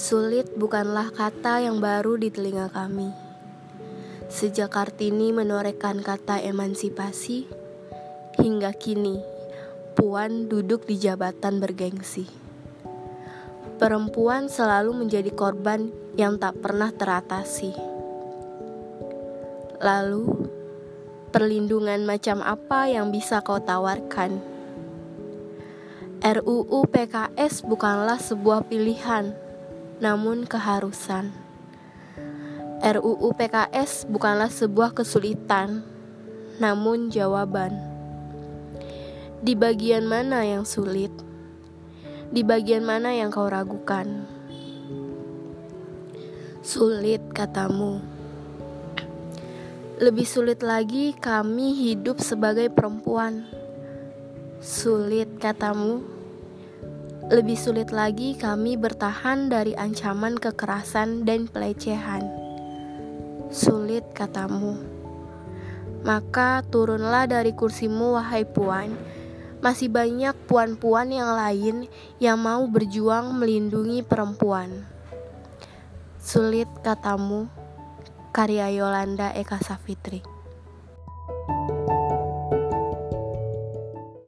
Sulit bukanlah kata yang baru di telinga kami. Sejak Kartini menorehkan kata emansipasi, hingga kini Puan duduk di jabatan bergengsi. Perempuan selalu menjadi korban yang tak pernah teratasi. Lalu, perlindungan macam apa yang bisa kau tawarkan? RUU PKS bukanlah sebuah pilihan namun keharusan. RUU PKS bukanlah sebuah kesulitan, namun jawaban. Di bagian mana yang sulit? Di bagian mana yang kau ragukan? Sulit, katamu. Lebih sulit lagi kami hidup sebagai perempuan. Sulit, katamu lebih sulit lagi kami bertahan dari ancaman kekerasan dan pelecehan. Sulit katamu. Maka turunlah dari kursimu wahai puan. Masih banyak puan-puan yang lain yang mau berjuang melindungi perempuan. Sulit katamu. Karya Yolanda Eka Safitri